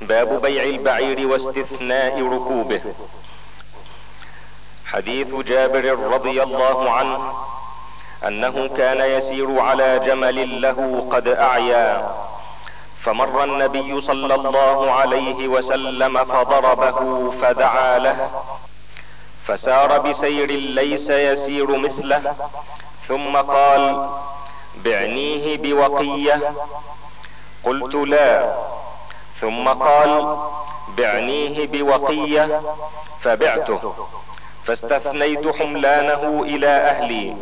باب بيع البعير واستثناء ركوبه. حديث جابر رضي الله عنه أنه كان يسير على جمل له قد أعيا. فمر النبي صلى الله عليه وسلم فضربه فدعا له. فسار بسير ليس يسير مثله. ثم قال بعنيه بوقية. قلت لا. ثم قال بعنيه بوقيه فبعته. فاستثنيت حملانه إلى أهلي.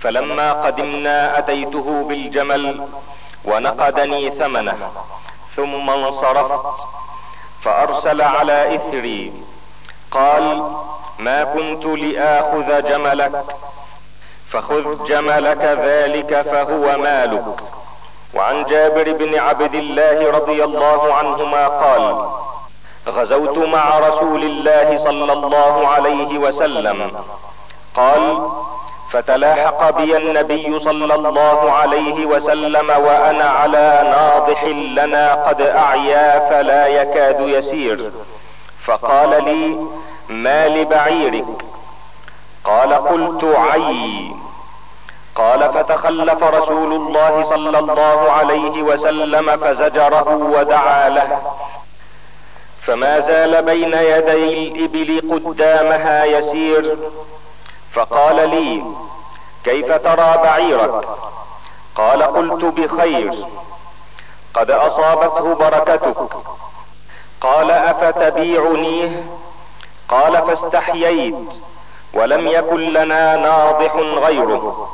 فلما قدمنا أتيته بالجمل ونقدني ثمنه ثم انصرفت فأرسل على إثري. قال ما كنت لآخذ جملك فخذ جملك ذلك فهو مالك. وعن جابر بن عبد الله رضي الله عنهما قال غزوت مع رسول الله صلى الله عليه وسلم. قال فتلاحق بي النبي صلى الله عليه وسلم وأنا على ناضح لنا قد أعيا فلا يكاد يسير. فقال لي ما لبعيرك؟ قال قلت عي قال فتخلف رسول الله صلى الله عليه وسلم فزجره ودعا له. فما زال بين يدي الإبل قدامها يسير. فقال لي كيف ترى بعيرك؟ قال قلت بخير. قد أصابته بركتك. قال افتبيعنيه قال فاستحييت ولم يكن لنا ناضح غيره.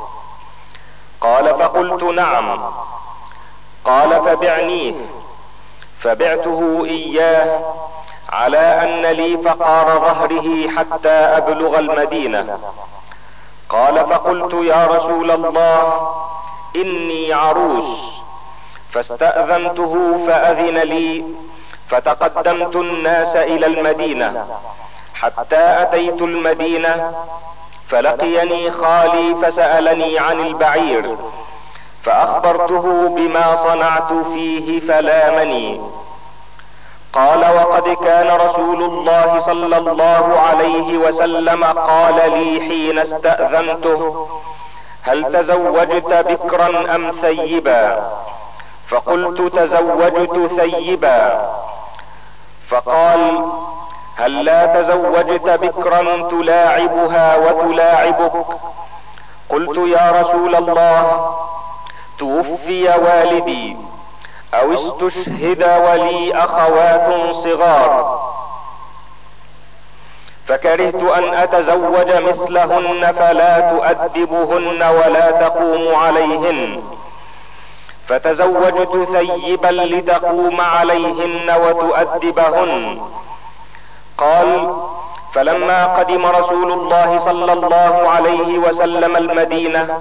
قال فقلت نعم. قال فبعنيه فبعته إياه على أن لي فقار ظهره حتى أبلغ المدينة. قال فقلت يا رسول الله إني عروس. فاستأذنته فأذن لي فتقدمت الناس إلى المدينة. حتى أتيت المدينة فلقيني خالي فسألني عن البعير فأخبرته بما صنعت فيه فلامني. قال وقد كان رسول الله صلى الله عليه وسلم قال لي حين استأذنته هل تزوجت بكرا أم ثيبا؟ فقلت تزوجت ثيبا. فقال هل لا تزوجت بكرا تلاعبها وتلاعبك؟ قلت يا رسول الله توفي والدي أو استشهد ولي أخوات صغار. فكرهت أن أتزوج مثلهن فلا تؤدبهن ولا تقوم عليهن. فتزوجت ثيبا لتقوم عليهن وتؤدبهن. قال فلما قدم رسول الله صلى الله عليه وسلم المدينة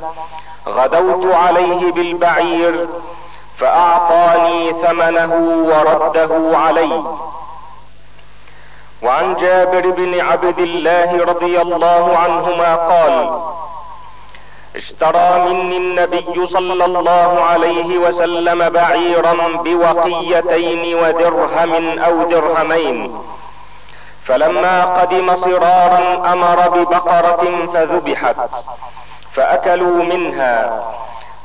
غدوت عليه بالبعير فأعطاني ثمنه ورده علي. وعن جابر بن عبد الله رضي الله عنهما قال اشترى مني النبي صلى الله عليه وسلم بعيرا بوقيتين ودرهم أو درهمين. فلما قدم صرارا أمر ببقرة فذبحت فأكلوا منها.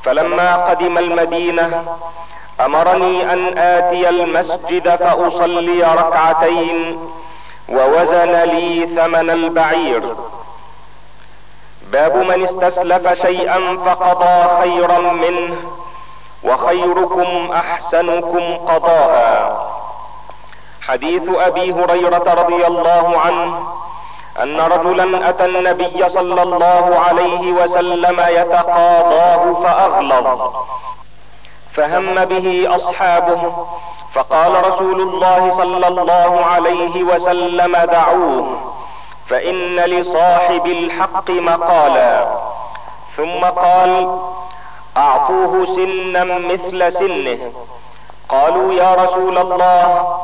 فلما قدم المدينة أمرني أن آتي المسجد فأصلي ركعتين ووزن لي ثمن البعير. باب من استسلف شيئا فقضى خيرا منه وخيركم أحسنكم قضاء حديث أبي هريرة رضي الله عنه أن رجلا أتى النبي صلى الله عليه وسلم يتقاضاه فأغلظ فهم به أصحابه فقال رسول الله صلى الله عليه وسلم دعوه فإن لصاحب الحق مقالا. ثم قال أعطوه سنا مثل سنه. قالوا يا رسول الله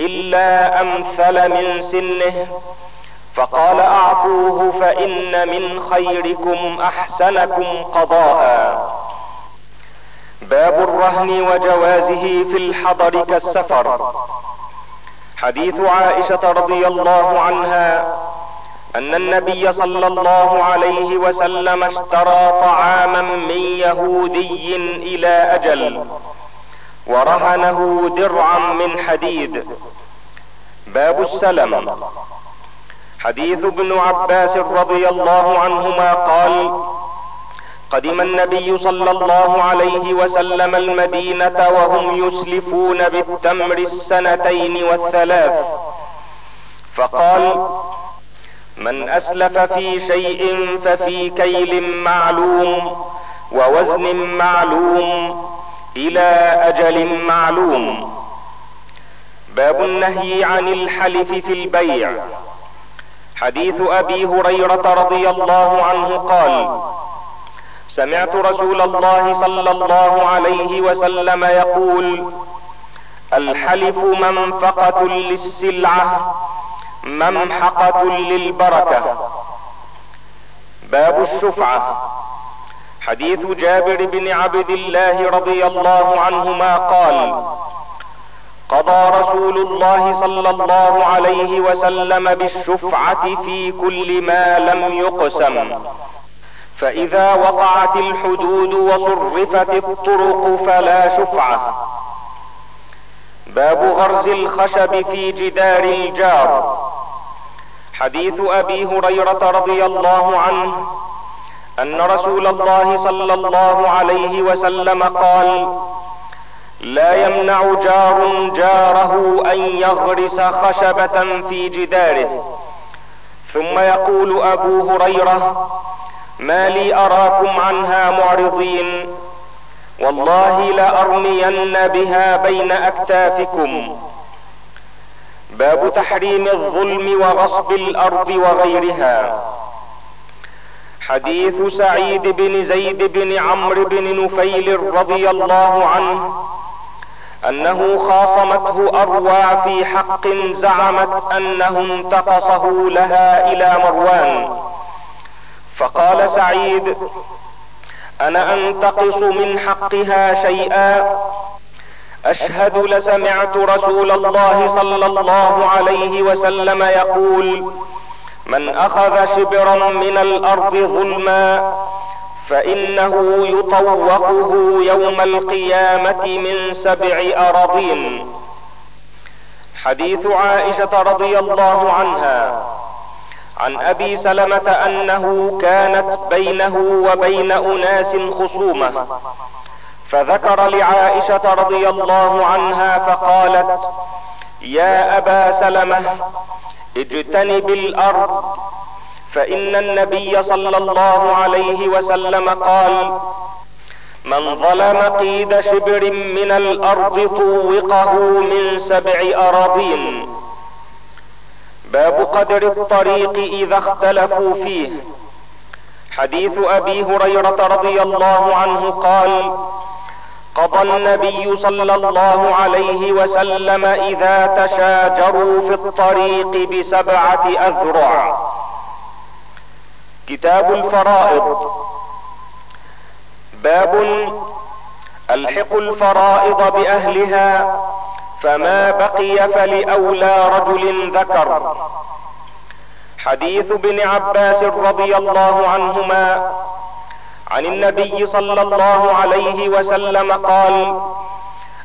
إلا أمثل من سنه فقال أعطوه فإن من خيركم أحسنكم قضاء. باب الرهن وجوازه في الحضر كالسفر. حديث عائشة رضي الله عنها أن النبي صلى الله عليه وسلم اشترى طعاما من يهودي إلى أجل. ورهنه درعا من حديد. باب السلم. حديث ابن عباس رضي الله عنهما قال قدم النبي صلى الله عليه وسلم المدينة وهم يسلفون بالتمر السنتين والثلاث. فقال من أسلف في شيء ففي كيل معلوم ووزن معلوم إلى أجل معلوم. باب النهي عن الحلف في البيع. حديث أبي هريرة رضي الله عنه قال سمعت رسول الله صلى الله عليه وسلم يقول الحلف منفقة للسلعة ممحقة للبركة. باب الشفعة. حديث جابر بن عبد الله رضي الله عنهما قال قضى رسول الله صلى الله عليه وسلم بالشفعة في كل ما لم يقسم. فإذا وقعت الحدود وصرفت الطرق فلا شفعة. باب غرز الخشب في جدار الجار. حديث أبي هريرة رضي الله عنه أن رسول الله صلى الله عليه وسلم قال لا يمنع جار جاره أن يغرس خشبة في جداره. ثم يقول أبو هريرة ما لي أراكم عنها معرضين. والله لأرمين بها بين أكتافكم. باب تحريم الظلم وغصب الأرض وغيرها. حديث سعيد بن زيد بن عمرو بن نفيل رضي الله عنه أنه خاصمته أروى في حق زعمت أنه انتقصه لها إلى مروان. فقال سعيد أنا أنتقص من حقها شيئا؟ أشهد لسمعت رسول الله صلى الله عليه وسلم يقول من أخذ شبرا من الأرض ظلما فإنه يطوقه يوم القيامة من سبع أراضين. حديث عائشة رضي الله عنها عن أبي سلمة أنه كانت بينه وبين أناس خصومة. فذكر لعائشة رضي الله عنها فقالت يا أبا سلمة اجتنب الأرض. فإن النبي صلى الله عليه وسلم قال من ظلم قيد شبر من الأرض طوقه من سبع أراضين. باب قدر الطريق إذا اختلفوا فيه. حديث أبي هريرة رضي الله عنه قال قضى النبي صلى الله عليه وسلم إذا تشاجروا في الطريق بسبعة أذرع. كتاب الفرائض. باب ألحق الفرائض بأهلها فما بقي فلأولى رجل ذكر. حديث ابن عباس رضي الله عنهما عن النبي صلى الله عليه وسلم قال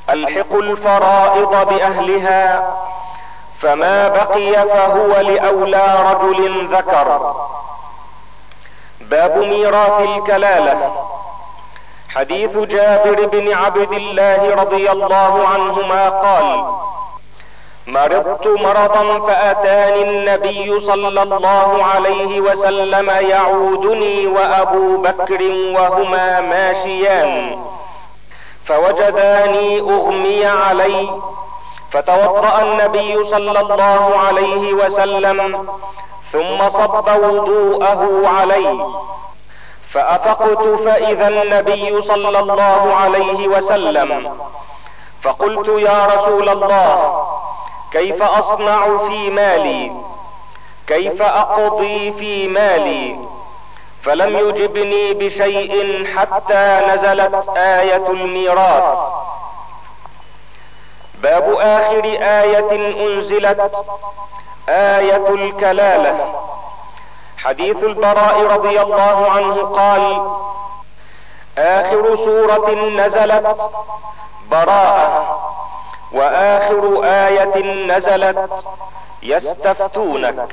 الحقوا الفرائض بأهلها فما بقي فهو لأولى رجل ذكر. باب ميراث الكلالة. حديث جابر بن عبد الله رضي الله عنهما قال مرضت مرضا فأتاني النبي صلى الله عليه وسلم يعودني وأبو بكر وهما ماشيان. فوجداني أغمي علي. فتوضأ النبي صلى الله عليه وسلم ثم صب وضوءه علي. فأفقت فإذا النبي صلى الله عليه وسلم. فقلت يا رسول الله كيف أصنع في مالي؟ كيف أقضي في مالي؟ فلم يجبني بشيء حتى نزلت آية الميراث. باب آخر آية أنزلت آية الكلالة. حديث البراء رضي الله عنه قال آخر سورة نزلت براءة. وآخر آية نزلت يستفتونك.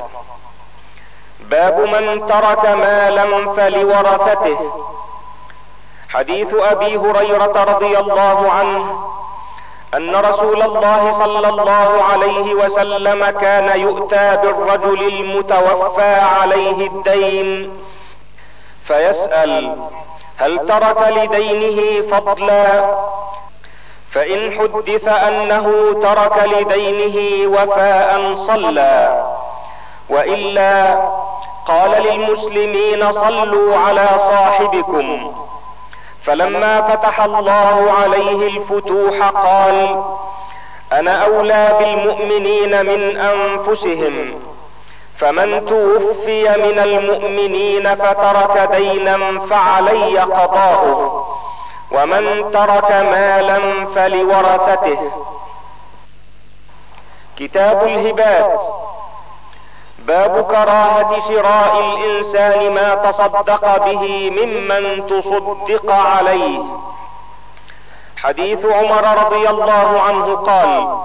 باب من ترك مالا فلورثته. حديث أبي هريرة رضي الله عنه أن رسول الله صلى الله عليه وسلم كان يؤتى بالرجل المتوفى عليه الدين فيسأل هل ترك لدينه فضلا؟ فإن حدث أنه ترك لدينه وفاء صلى وإلا قال للمسلمين صلوا على صاحبكم. فلما فتح الله عليه الفتوح قال أنا أولى بالمؤمنين من أنفسهم فمن توفي من المؤمنين فترك دينا فعلي قضاؤه. ومن ترك مالا فلورثته. كتاب الهبات. باب كراهة شراء الإنسان ما تصدق به ممن تصدق عليه. حديث عمر رضي الله عنه قال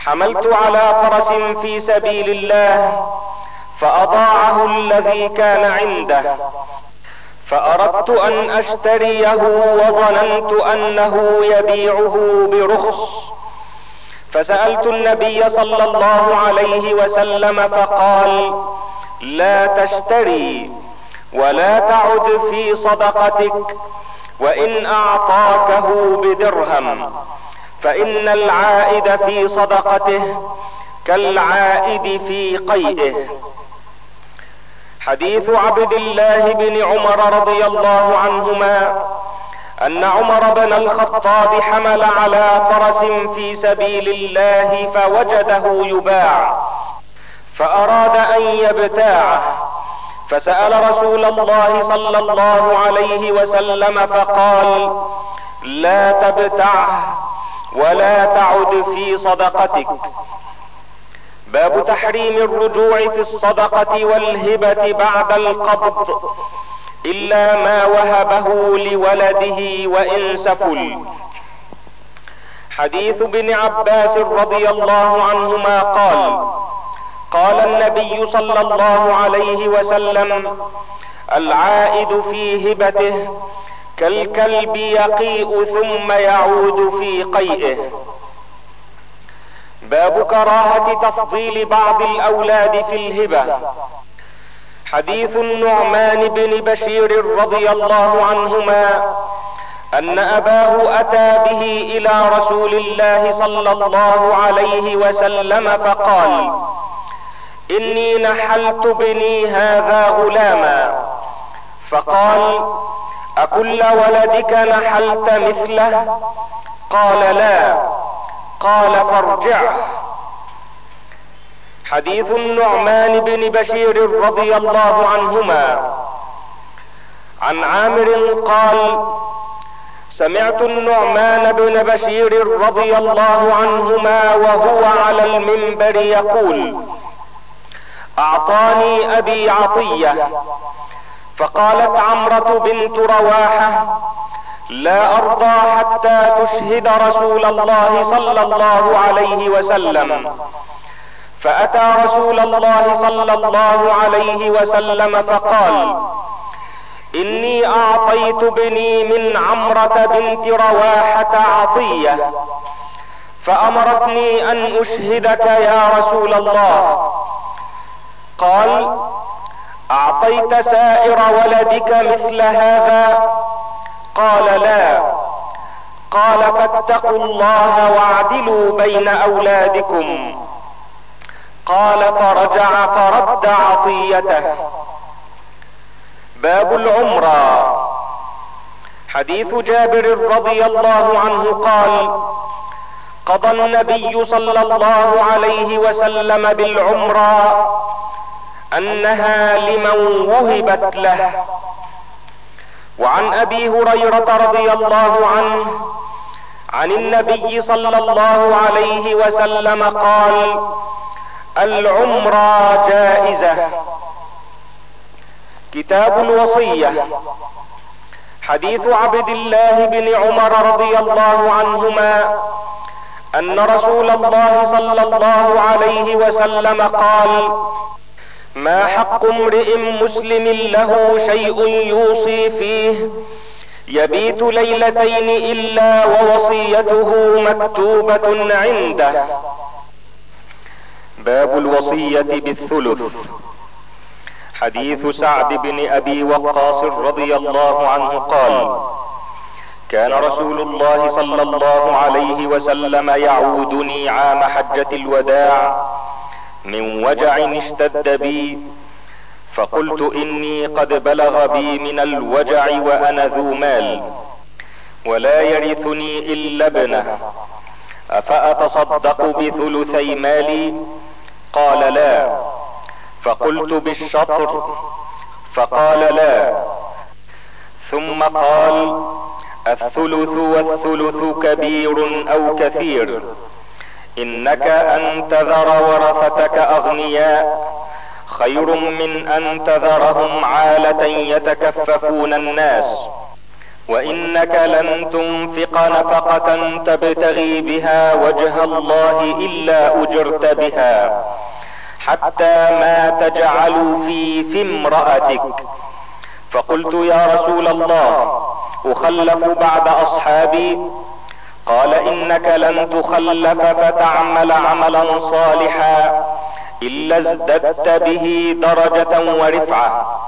حملت على فرس في سبيل الله فأضاعه الذي كان عنده. فأردت أن أشتريه وظننت أنه يبيعه برخص. فسألت النبي صلى الله عليه وسلم فقال لا تشتري ولا تعد في صدقتك وإن أعطاكه بدرهم فإن العائد في صدقته كالعائد في قيئه حديث عبد الله بن عمر رضي الله عنهما أن عمر بن الخطاب حمل على فرس في سبيل الله فوجده يباع فأراد أن يبتاعه فسأل رسول الله صلى الله عليه وسلم فقال لا تبتعه ولا تعد في صدقتك. باب تحريم الرجوع في الصدقة والهبة بعد القبض إلا ما وهبه لولده وإن سفل حديث ابن عباس رضي الله عنهما قال قال النبي صلى الله عليه وسلم العائد في هبته كالكلب يقيء ثم يعود في قيئه. باب كراهة تفضيل بعض الأولاد في الهبة. حديث النعمان بن بشير رضي الله عنهما أن أباه أتى به إلى رسول الله صلى الله عليه وسلم فقال إني نحلت بني هذا غلاما. فقال أكل ولدك نحلت مثله؟ قال لا. قال فارجعه حديث النعمان بن بشير رضي الله عنهما. عن عامر قال سمعت النعمان بن بشير رضي الله عنهما وهو على المنبر يقول أعطاني أبي عطية. فقالت عمرة بنت رواحة لا أرضى حتى تشهد رسول الله صلى الله عليه وسلم. فأتى رسول الله صلى الله عليه وسلم فقال إني أعطيت بني من عمرة بنت رواحة عطية. فأمرتني أن أشهدك يا رسول الله. قال أعطيت سائر ولدك مثل هذا قال لا. قال فاتقوا الله واعدلوا بين أولادكم. قال فرجع فرد عطيته. باب العمرة. حديث جابر رضي الله عنه قال قضى النبي صلى الله عليه وسلم بالعمرة أنها لمن وهبت له. وعن أبي هريرة رضي الله عنه عن النبي صلى الله عليه وسلم قال العمرة جائزة. كتاب الوصية. حديث عبد الله بن عمر رضي الله عنهما أن رسول الله صلى الله عليه وسلم قال ما حق امرئ مسلم له شيء يوصي فيه يبيت ليلتين إلا ووصيته مكتوبة عنده. باب الوصية بالثلث. حديث سعد بن أبي وقاص رضي الله عنه قال كان رسول الله صلى الله عليه وسلم يعودني عام حجة الوداع من وجع اشتد بي. فقلت إني قد بلغ بي من الوجع وأنا ذو مال ولا يرثني إلا ابنه. أفأتصدق بثلثي مالي؟ قال لا. فقلت بالشطر. فقال لا. ثم قال الثلث والثلث كبير أو كثير. إنك ان تذر ورثتك أغنياء. خير من أن تذرهم عالة يتكففون الناس. وإنك لن تنفق نفقة تبتغي بها وجه الله إلا أجرت بها. حتى ما تجعل في في امرأتك. فقلت يا رسول الله أخلف بعد أصحابي. قال إنك لن تخلف فتعمل عملا صالحا إلا ازددت به درجة ورفعة.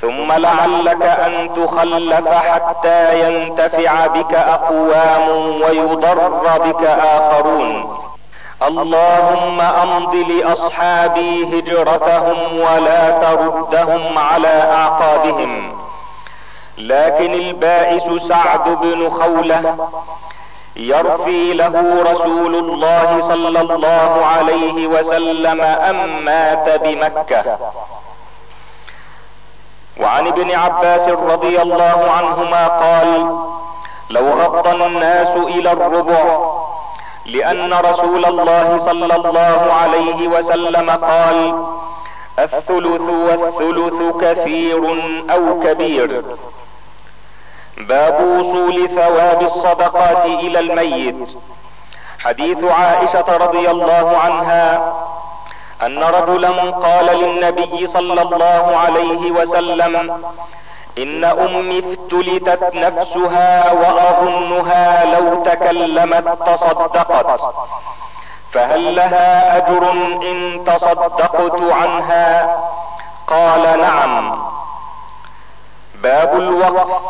ثم لعلك أن تخلف حتى ينتفع بك أقوام ويضر بك آخرون. اللهم أمض لأصحابي هجرتهم ولا تردهم على أعقابهم. لكن البائس سعد بن خولة يرثي له رسول الله صلى الله عليه وسلم ام مات بمكة. وعن ابن عباس رضي الله عنهما قال لو غض الناس إلى الربع لأن رسول الله صلى الله عليه وسلم قال الثلث والثلث كثير أو كبير. باب وصول ثواب الصدقات إلى الميت. حديث عائشة رضي الله عنها أن رجلا قال للنبي صلى الله عليه وسلم إن أمي افتلتت نفسها وأظنها لو تكلمت تصدقت فهل لها أجر إن تصدقت عنها؟ قال نعم. باب الوقف.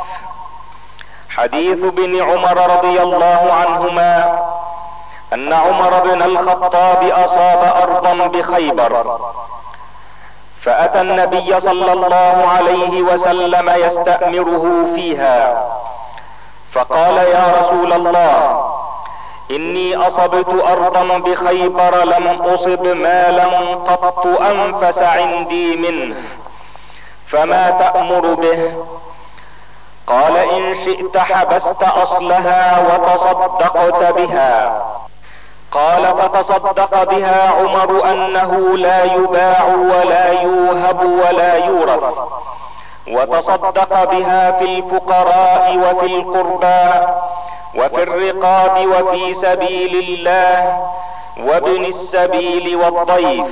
حديث ابن عمر رضي الله عنهما أن عمر بن الخطاب أصاب أرضا بخيبر فأتى النبي صلى الله عليه وسلم يستأمره فيها. فقال يا رسول الله إني أصبت أرضا بخيبر لم أصب مالا قط أنفس عندي منه فما تأمر به؟ قال إن شئت حبست أصلها وتصدقت بها. قال فتصدق بها عمر أنه لا يباع ولا يوهب ولا يورث. وتصدق بها في الفقراء وفي القربى وفي الرقاب وفي سبيل الله وابن السبيل والضيف.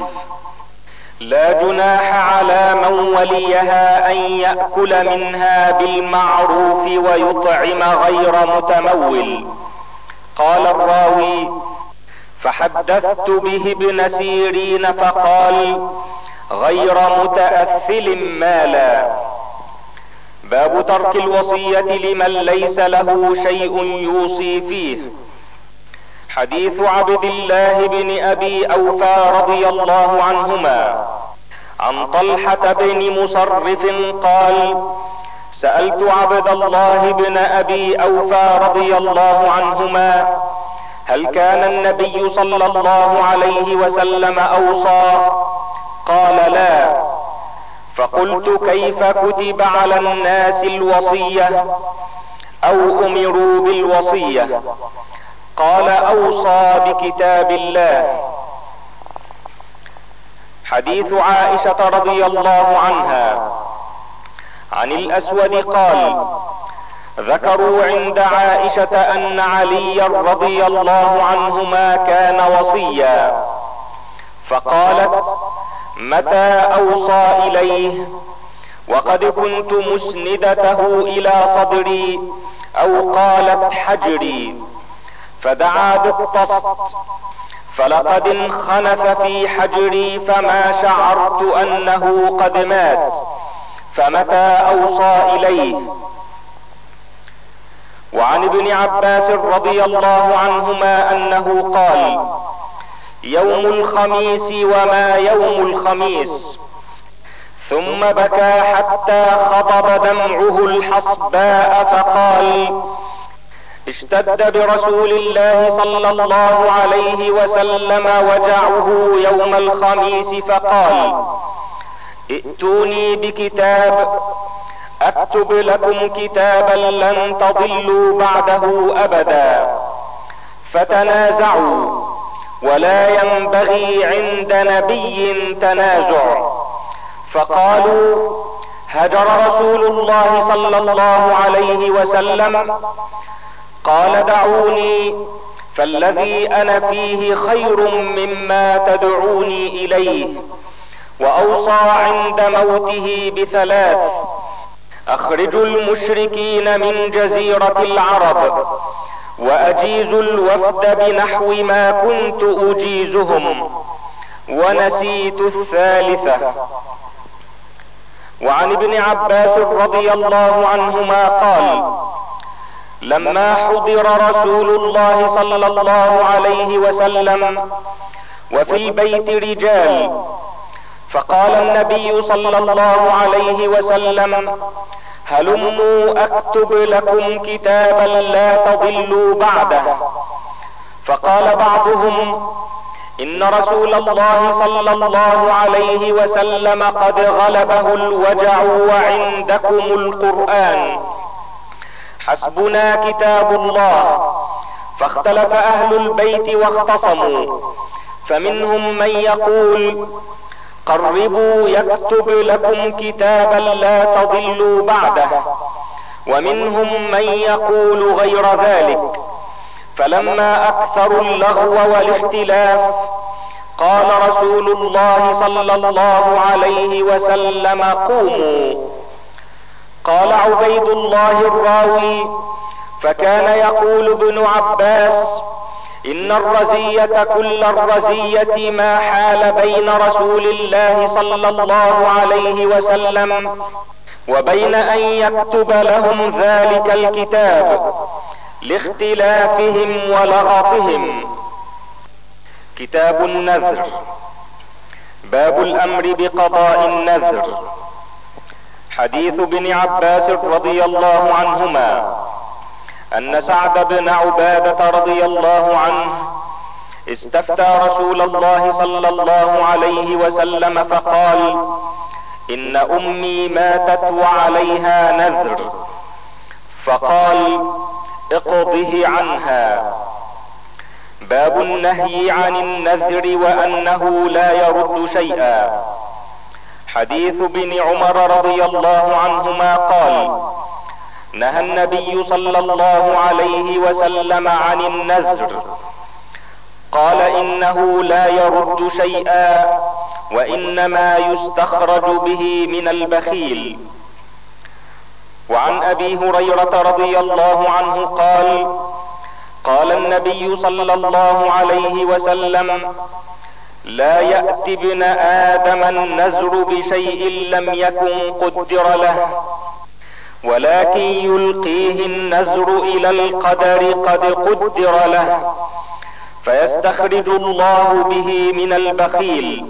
لا جناح على من وليها أن يأكل منها بالمعروف ويطعم غير متمول. قال الراوي فحدثت به ابن سيرين فقال غير متأثل مالا. باب ترك الوصية لمن ليس له شيء يوصي فيه. حديث عبد الله بن أبي أوفى رضي الله عنهما عن طلحة بن مصرف قال سألت عبد الله بن أبي أوفى رضي الله عنهما هل كان النبي صلى الله عليه وسلم أوصى؟ قال لا. فقلت كيف كتب على الناس الوصية أو أمروا بالوصية؟ قال أوصى بكتاب الله. حديث عائشة رضي الله عنها. عن الأسود قال ذكروا عند عائشة أن عليا رضي الله عنهما كان وصيا. فقالت متى أوصى إليه؟ وقد كنت مسندته إلى صدري أو قالت حجري. فدعا بالطست فلقد انخنف في حجري فما شعرت أنه قد مات. فمتى أوصى إليه؟ وعن ابن عباس رضي الله عنهما أنه قال يوم الخميس وما يوم الخميس. ثم بكى حتى خضب دمعه الحصباء فقال اشتد برسول الله صلى الله عليه وسلم وجعه يوم الخميس فقال ائتوني بكتاب اكتب لكم كتابا لن تضلوا بعده أبدا فتنازعوا ولا ينبغي عند نبي تنازع. فقالوا هجر رسول الله صلى الله عليه وسلم قال دعوني فالذي أنا فيه خير مما تدعوني إليه وأوصى عند موته بثلاث اخرجوا المشركين من جزيرة العرب واجيزوا الوفد بنحو ما كنت أجيزهم ونسيت الثالثة. وعن ابن عباس رضي الله عنهما قال لما حضر رسول الله صلى الله عليه وسلم وفي البيت رجال فقال النبي صلى الله عليه وسلم هلموا أكتب لكم كتابا لا تضلوا بعده. فقال بعضهم إن رسول الله صلى الله عليه وسلم قد غلبه الوجع وعندكم القرآن. حسبنا كتاب الله. فاختلف أهل البيت واختصموا. فمنهم من يقول قربوا يكتب لكم كتابا لا تضلوا بعده. ومنهم من يقول غير ذلك. فلما أكثروا اللغو والاختلاف قال رسول الله صلى الله عليه وسلم قوموا. قال عبيد الله الراوي فكان يقول ابن عباس إن الرزية كل الرزية ما حال بين رسول الله صلى الله عليه وسلم وبين أن يكتب لهم ذلك الكتاب لاختلافهم ولغطهم. كتاب النذر باب الأمر بقضاء النذر. حديث ابن عباس رضي الله عنهما أن سعد بن عبادة رضي الله عنه استفتى رسول الله صلى الله عليه وسلم فقال إن أمي ماتت وعليها نذر. فقال اقضه عنها. باب النهي عن النذر وأنه لا يرد شيئا. حديث ابن عمر رضي الله عنهما قال نهى النبي صلى الله عليه وسلم عن النذر. قال إنه لا يرد شيئا وإنما يستخرج به من البخيل. وعن أبي هريرة رضي الله عنه قال قال النبي صلى الله عليه وسلم لا يأتي ابن آدم النزر بشيء لم يكن قدر له ولكن يلقيه النزر إلى القدر قد قدر له فيستخرج الله به من البخيل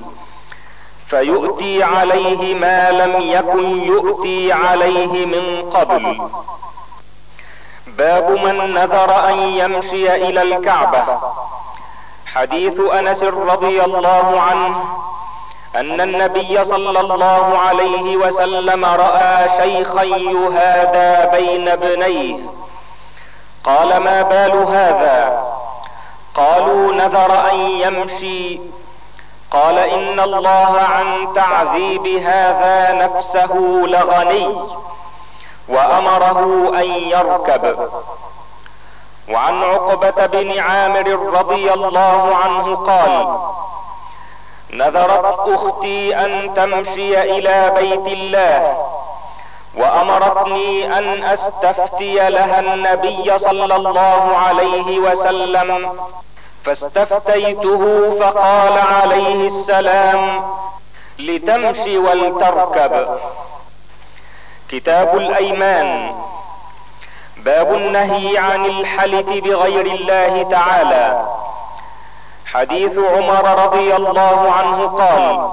فيؤتي عليه ما لم يكن يؤتي عليه من قبل. باب من نذر أن يمشي إلى الكعبة. حديث أنس رضي الله عنه أن النبي صلى الله عليه وسلم رأى شيخا يهادى بين ابنيه. قال ما بال هذا؟ قالوا نذر أن يمشي. قال إن الله عن تعذيب هذا نفسه لغني وأمره أن يركب. وعن عقبة بن عامر رضي الله عنه قال نذرت أختي أن تمشي إلى بيت الله وأمرتني أن أستفتي لها النبي صلى الله عليه وسلم. فاستفتيته فقال عليه السلام لتمشي ولتركب. كتاب الأيمان. باب النهي عن الحلف بغير الله تعالى. حديث عمر رضي الله عنه قال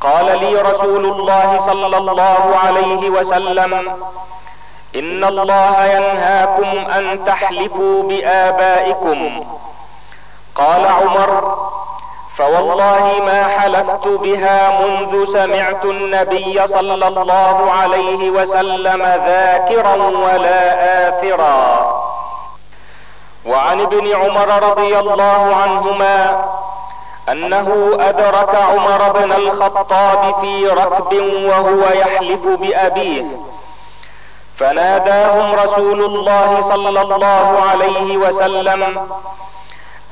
قال لي رسول الله صلى الله عليه وسلم إن الله ينهاكم أن تحلفوا بآبائكم. قال عمر فوالله ما حلفت بها منذ سمعت النبي صلى الله عليه وسلم ذاكرا ولا آثرا. وعن ابن عمر رضي الله عنهما أنه أدرك عمر بن الخطاب في ركب وهو يحلف بأبيه. فناداهم رسول الله صلى الله عليه وسلم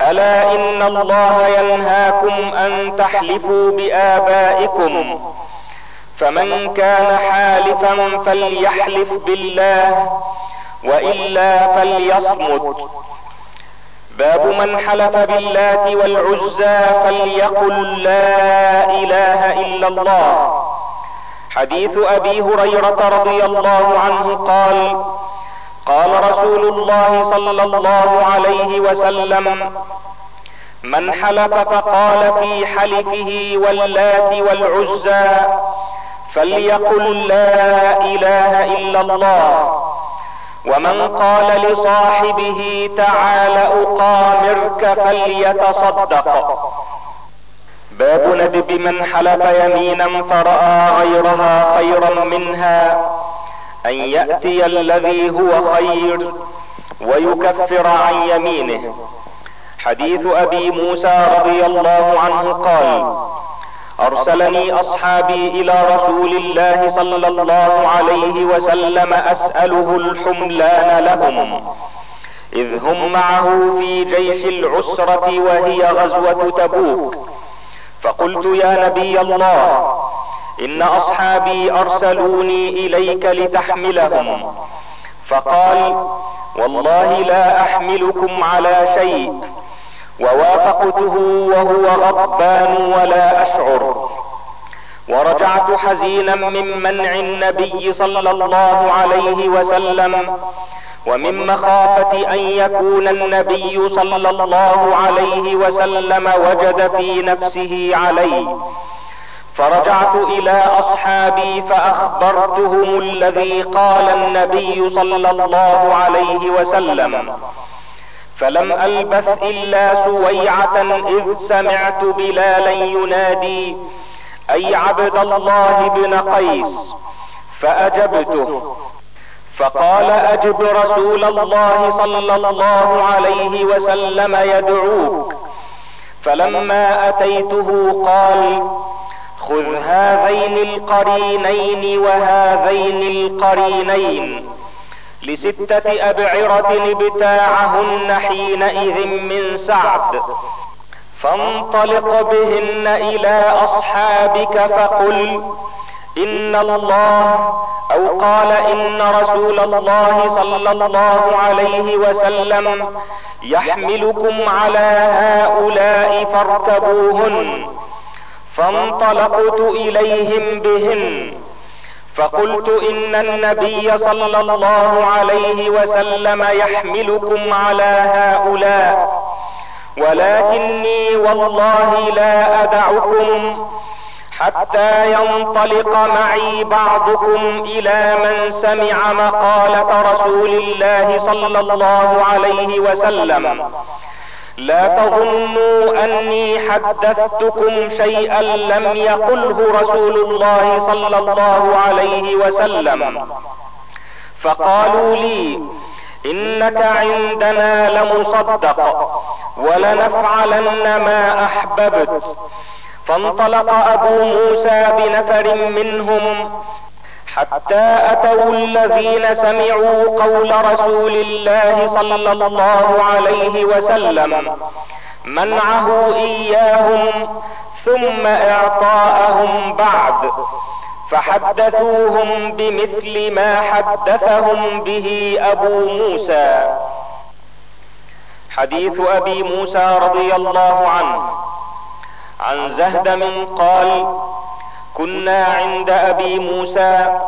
ألا إن الله ينهاكم أن تحلفوا بآبائكم؟ فمن كان حالفا فليحلف بالله وإلا فليصمت. باب من حلف باللات والعزى فليقل لا إله إلا الله. حديث أبي هريرة رضي الله عنه قال قال رسول الله صلى الله عليه وسلم من حلف فقال في حلفه واللات والعزى فليقل لا إله إلا الله ومن قال لصاحبه تعال أقامرك فليتصدق. باب ندب من حلف يمينا فرأى غيرها خيرا منها أن يأتي الذي هو خير ويكفر عن يمينه. حديث أبي موسى رضي الله عنه قال أرسلني أصحابي إلى رسول الله صلى الله عليه وسلم أسأله الحملان لهم. إذ هم معه في جيش العسرة وهي غزوة تبوك. فقلت يا نبي الله إن أصحابي أرسلوني إليك لتحملهم. فقال والله لا أحملكم على شيء. ووافقته وهو غضبان ولا أشعر. ورجعت حزينا من منع النبي صلى الله عليه وسلم ومن مخافة أن يكون النبي صلى الله عليه وسلم وجد في نفسه علي فرجعت إلى أصحابي فأخبرتهم الذي قال النبي صلى الله عليه وسلم فلم ألبث إلا سويعة إذ سمعت بلالا ينادي أي عبد الله بن قيس؟ فأجبته. فقال أجب رسول الله صلى الله عليه وسلم يدعوك. فلما أتيته قال خذ هذين القرينين وهذين القرينين لستة أبعرة ابتاعهن حينئذ من سعد فانطلق بهن إلى أصحابك فقل إن الله أو قال إن رسول الله صلى الله عليه وسلم يحملكم على هؤلاء فاركبوهن فانطلقت إليهم بهن. فقلت إن النبي صلى الله عليه وسلم يحملكم على هؤلاء ولكني والله لا أدعكم حتى ينطلق معي بعضكم إلى من سمع مقالة رسول الله صلى الله عليه وسلم. لا تظنوا أني حدثتكم شيئا لم يقله رسول الله صلى الله عليه وسلم. فقالوا لي إنك عندنا لمصدق ولنفعلن ما أحببت. فانطلق أبو موسى بنفر منهم حتى أتوا الذين سمعوا قول رسول الله صلى الله عليه وسلم. منعه إياهم ثم إعطاءهم بعد فحدثوهم بمثل ما حدثهم به أبو موسى. حديث أبي موسى رضي الله عنه. عن زهدم قال كنا عند أبي موسى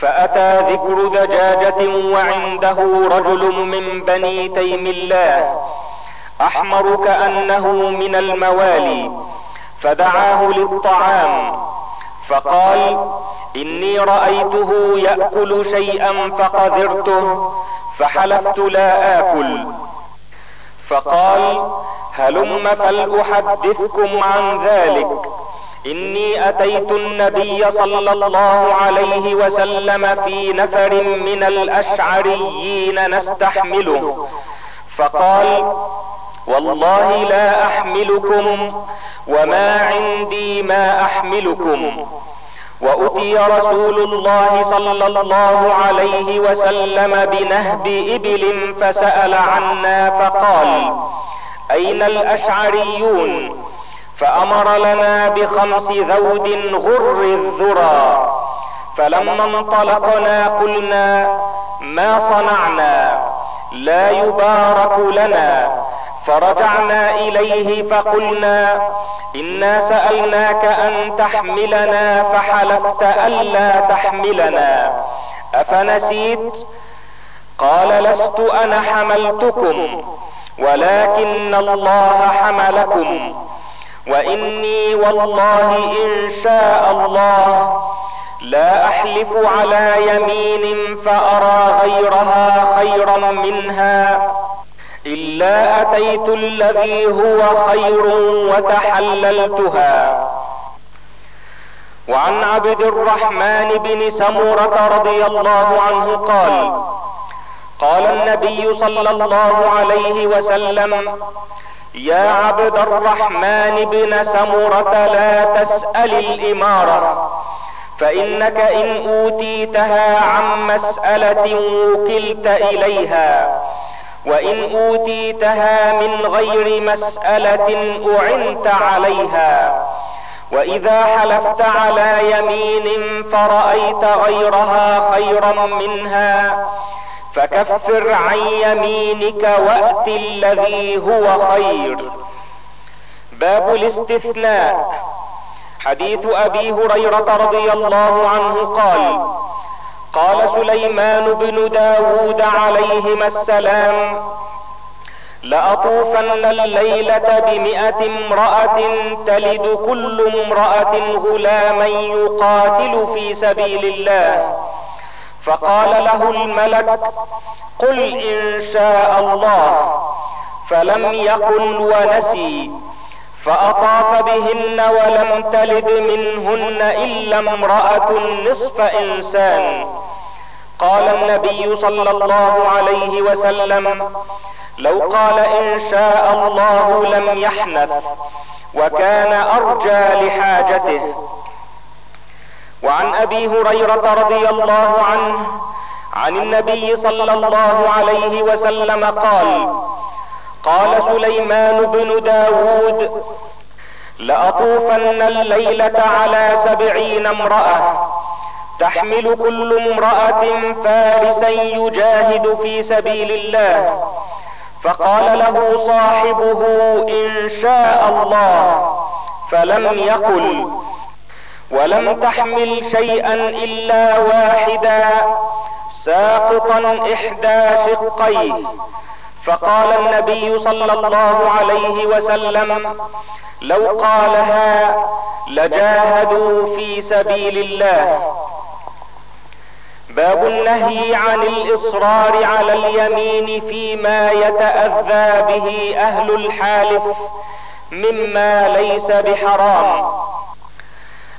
فأتى ذكر دجاجة وعنده رجل من بني تيم الله احمر كانه من الموالي فدعاه للطعام فقال إني رأيته يأكل شيئا فقذرته فحلفت لا آكل. فقال هلم فلأحدثكم عن ذلك. إني أتيت النبي صلى الله عليه وسلم في نفر من الأشعريين نستحمله. فقال والله لا أحملكم وما عندي ما أحملكم. وأتي رسول الله صلى الله عليه وسلم بنهب إبل فسأل عنا فقال أين الأشعريون؟ فأمر لنا بخمس ذود غر الذرى. فلما انطلقنا قلنا ما صنعنا؟ لا يبارك لنا. فرجعنا إليه فقلنا إنا سألناك أن تحملنا. فحلفت الا تحملنا. أفنسيت؟ قال لست أنا حملتكم ولكن الله حملكم. وإني والله إن شاء الله لا أحلف على يمين فأرى غيرها خيرا منها إلا أتيت الذي هو خير وتحللتها. وعن عبد الرحمن بن سمرة رضي الله عنه قال قال النبي صلى الله عليه وسلم يا عبد الرحمن بن سمرة لا تسأل الإمارة فإنك إن أوتيتها عن مسألة وكلت إليها وإن أوتيتها من غير مسألة أعنت عليها وإذا حلفت على يمين فرأيت غيرها خيرا منها فكفر عن يمينك وأت الذي هو خير. باب الاستثناء. حديث أبي هريرة رضي الله عنه قال قال سليمان بن داود عليهما السلام لأطوفن الليلة بمئة امرأة تلد كل امرأة غلاما يقاتل في سبيل الله. فقال له الملك قل إن شاء الله. فلم يقل ونسي فأطاف بهن ولم تلد منهن إلا امرأة نصف إنسان. قال النبي صلى الله عليه وسلم لو قال إن شاء الله لم يحنث وكان أرجى لحاجته. وعن أبي هريرة رضي الله عنه عن النبي صلى الله عليه وسلم قال قال سليمان بن داود لأطوفن الليلة على سبعين امرأة تحمل كل امرأة فارسا يجاهد في سبيل الله فقال له صاحبه إن شاء الله. فلم يقل. ولم تحمل شيئا إلا واحدا. ساقطا إحدى شقيه. فقال النبي صلى الله عليه وسلم لو قالها لجاهدوا في سبيل الله. باب النهي عن الإصرار على اليمين فيما يتأذى به أهل الحالف مما ليس بحرام.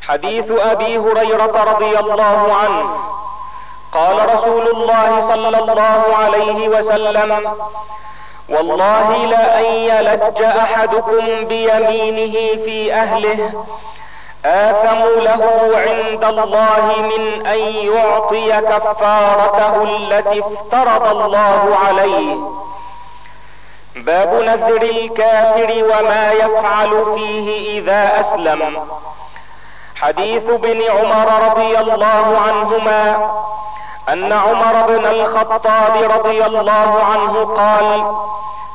حديث أبي هريرة رضي الله عنه. قال رسول الله صلى الله عليه وسلم والله لأن يلج أحدكم بيمينه في أهله آثم له عند الله من أن يعطي كفارته التي افترض الله عليه. باب نذر الكافر وما يفعل فيه إذا أسلم. حديث ابن عمر رضي الله عنهما أن عمر بن الخطاب رضي الله عنه قال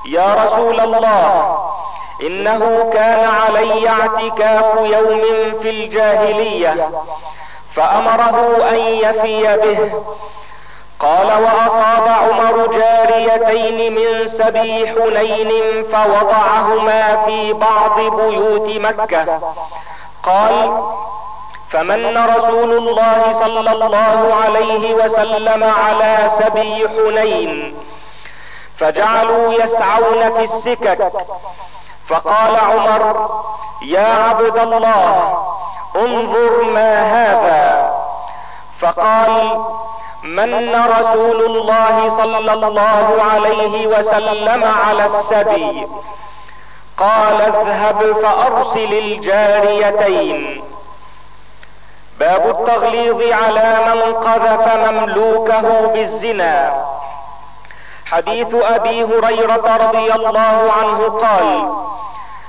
يا رسول الله إنه كان علي اعتكاف يوم في الجاهلية فأمره أن يفي به. قال وأصاب عمر جاريتين من سبي حنين فوضعهما في بعض بيوت مكة قال فمن رسول الله صلى الله عليه وسلم على سبي حنين فجعلوا يسعون في السكك. فقال عمر يا عبد الله انظر ما هذا. فقال من رسول الله صلى الله عليه وسلم على السبي؟ قال اذهب فأرسل الجاريتين. باب التغليظ على من قذف مملوكه بالزنا. حديث أبي هريرة رضي الله عنه قال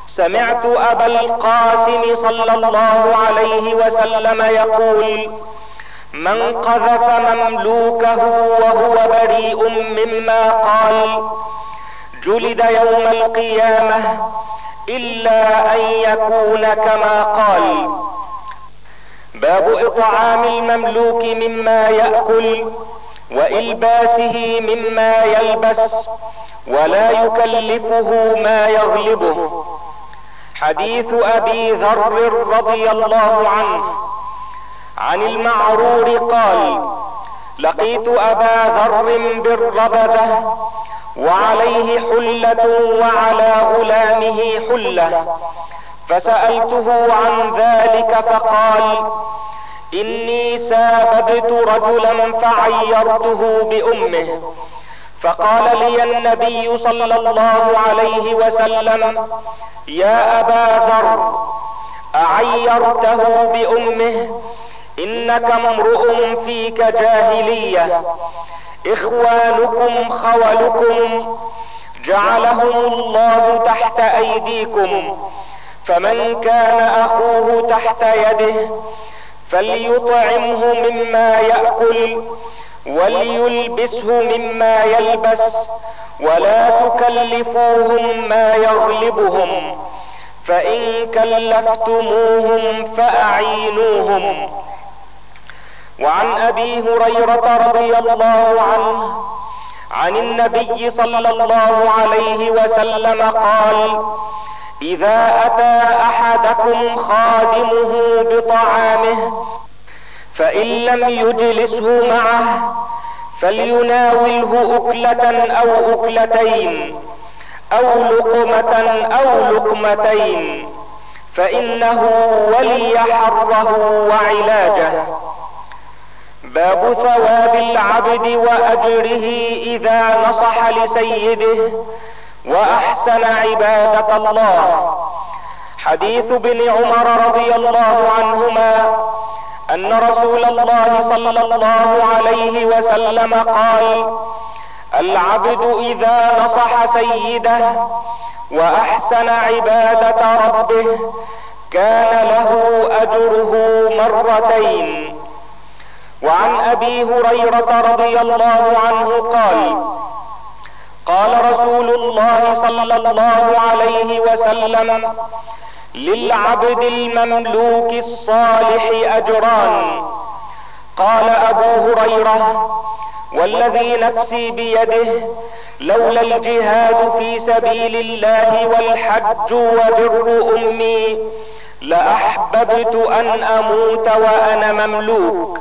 سمعت أبا القاسم صلى الله عليه وسلم يقول من قذف مملوكه وهو بريء مما قال جلد يوم القيامه الا ان يكون كما قال. باب اطعام المملوك مما ياكل والباسه مما يلبس ولا يكلفه ما يغلبه. حديث ابي ذر رضي الله عنه. عن المعرور قال لقيت ابا ذر بالربذه وعليه حلة وعلى غلامه حلة. فسألته عن ذلك فقال إني ساببت رجلا فعيرته بأمه. فقال لي النبي صلى الله عليه وسلم يا أبا ذر أعيرته بأمه؟ إنك امرؤ فيك جاهلية. إخوانكم خولكم جعلهم الله تحت أيديكم. فمن كان أخوه تحت يده فليطعمه مما يأكل وليلبسه مما يلبس ولا تكلفوهم ما يغلبهم. فإن كلفتموهم فأعينوهم. وعن أبي هريرة رضي الله عنه عن النبي صلى الله عليه وسلم قال إذا أتى أحدكم خادمه بطعامه فإن لم يجلسه معه فليناوله أكلة أو أكلتين أو لقمة أو لقمتين فإنه ولي حره وعلاجه. باب ثواب العبد وأجره إذا نصح لسيده وأحسن عبادة الله. حديث ابن عمر رضي الله عنهما أن رسول الله صلى الله عليه وسلم قال العبد إذا نصح سيده وأحسن عبادة ربه كان له أجره مرتين. وعن أبي هريرة رضي الله عنه قال قال رسول الله صلى الله عليه وسلم للعبد المملوك الصالح أجران. قال أبو هريرة والذي نفسي بيده لولا الجهاد في سبيل الله والحج وبر أمي لأحببت أن أموت وأنا مملوك.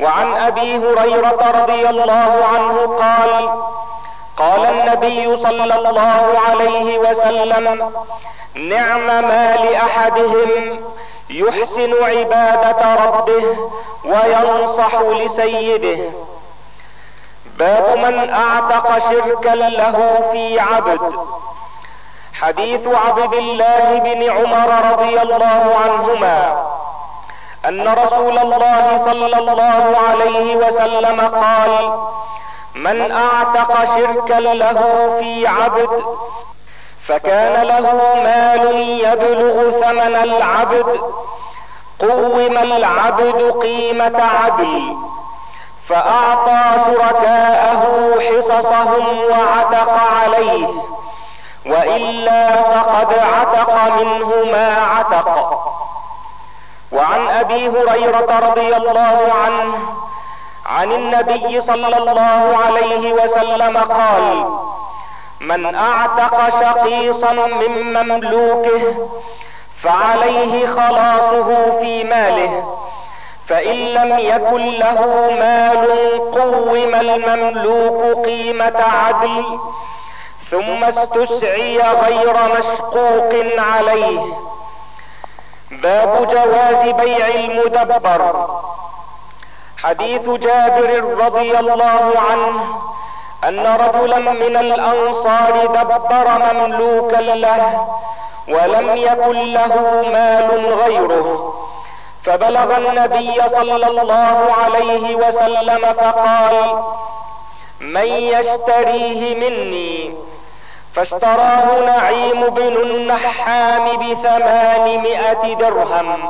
وعن أبي هريرة رضي الله عنه قال قال النبي صلى الله عليه وسلم نعم ما لأحدهم يحسن عبادة ربه وينصح لسيده. باب من أعتق شركا له في عبد. حديث عبد الله بن عمر رضي الله عنهما. أن رسول الله صلى الله عليه وسلم قال من أعتق شركا له في عبد فكان له مال يبلغ ثمن العبد قوم العبد قيمة عدل فأعطى شركاءه حصصهم وعتق عليه وإلا فقد عتق منه ما عتق. وعن أبي هريرة رضي الله عنه عن النبي صلى الله عليه وسلم قال من أعتق شقيصا من مملوكه فعليه خلاصه في ماله فإن لم يكن له مال قوم المملوك قيمة عدل ثم استسعي غير مشقوق عليه. باب جواز بيع المدبر. حديث جابر رضي الله عنه أن رجلا من الأنصار دبر مملوكا له ولم يكن له مال غيره. فبلغ النبي صلى الله عليه وسلم فقال من يشتريه مني؟ فاشتراه نعيم بن النحام بثمانمائة درهم.